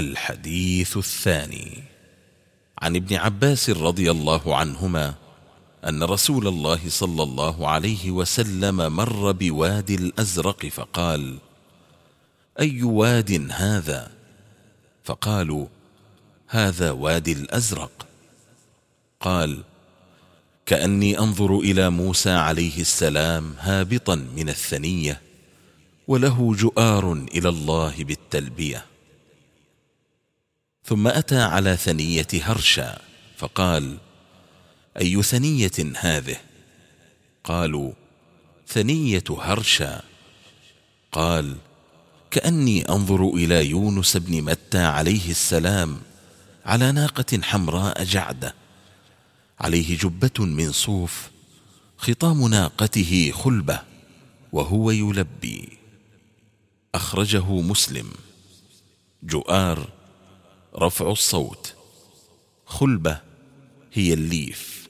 الحديث الثاني. عن ابن عباس رضي الله عنهما أن رسول الله صلى الله عليه وسلم مر بوادي الأزرق فقال أي واد هذا؟ فقالوا هذا وادي الأزرق. قال كأني أنظر إلى موسى عليه السلام هابطا من الثنية وله جؤار إلى الله بالتلبية. ثم أتى على ثنية هرشا فقال أي ثنية هذه؟ قالوا ثنية هرشا. قال كأني أنظر إلى يونس بن متى عليه السلام على ناقة حمراء جعدة عليه جبة من صوف خطام ناقته خلبة وهو يلبي. أخرجه مسلم. جؤار رفع الصوت. خلبة هي الليف.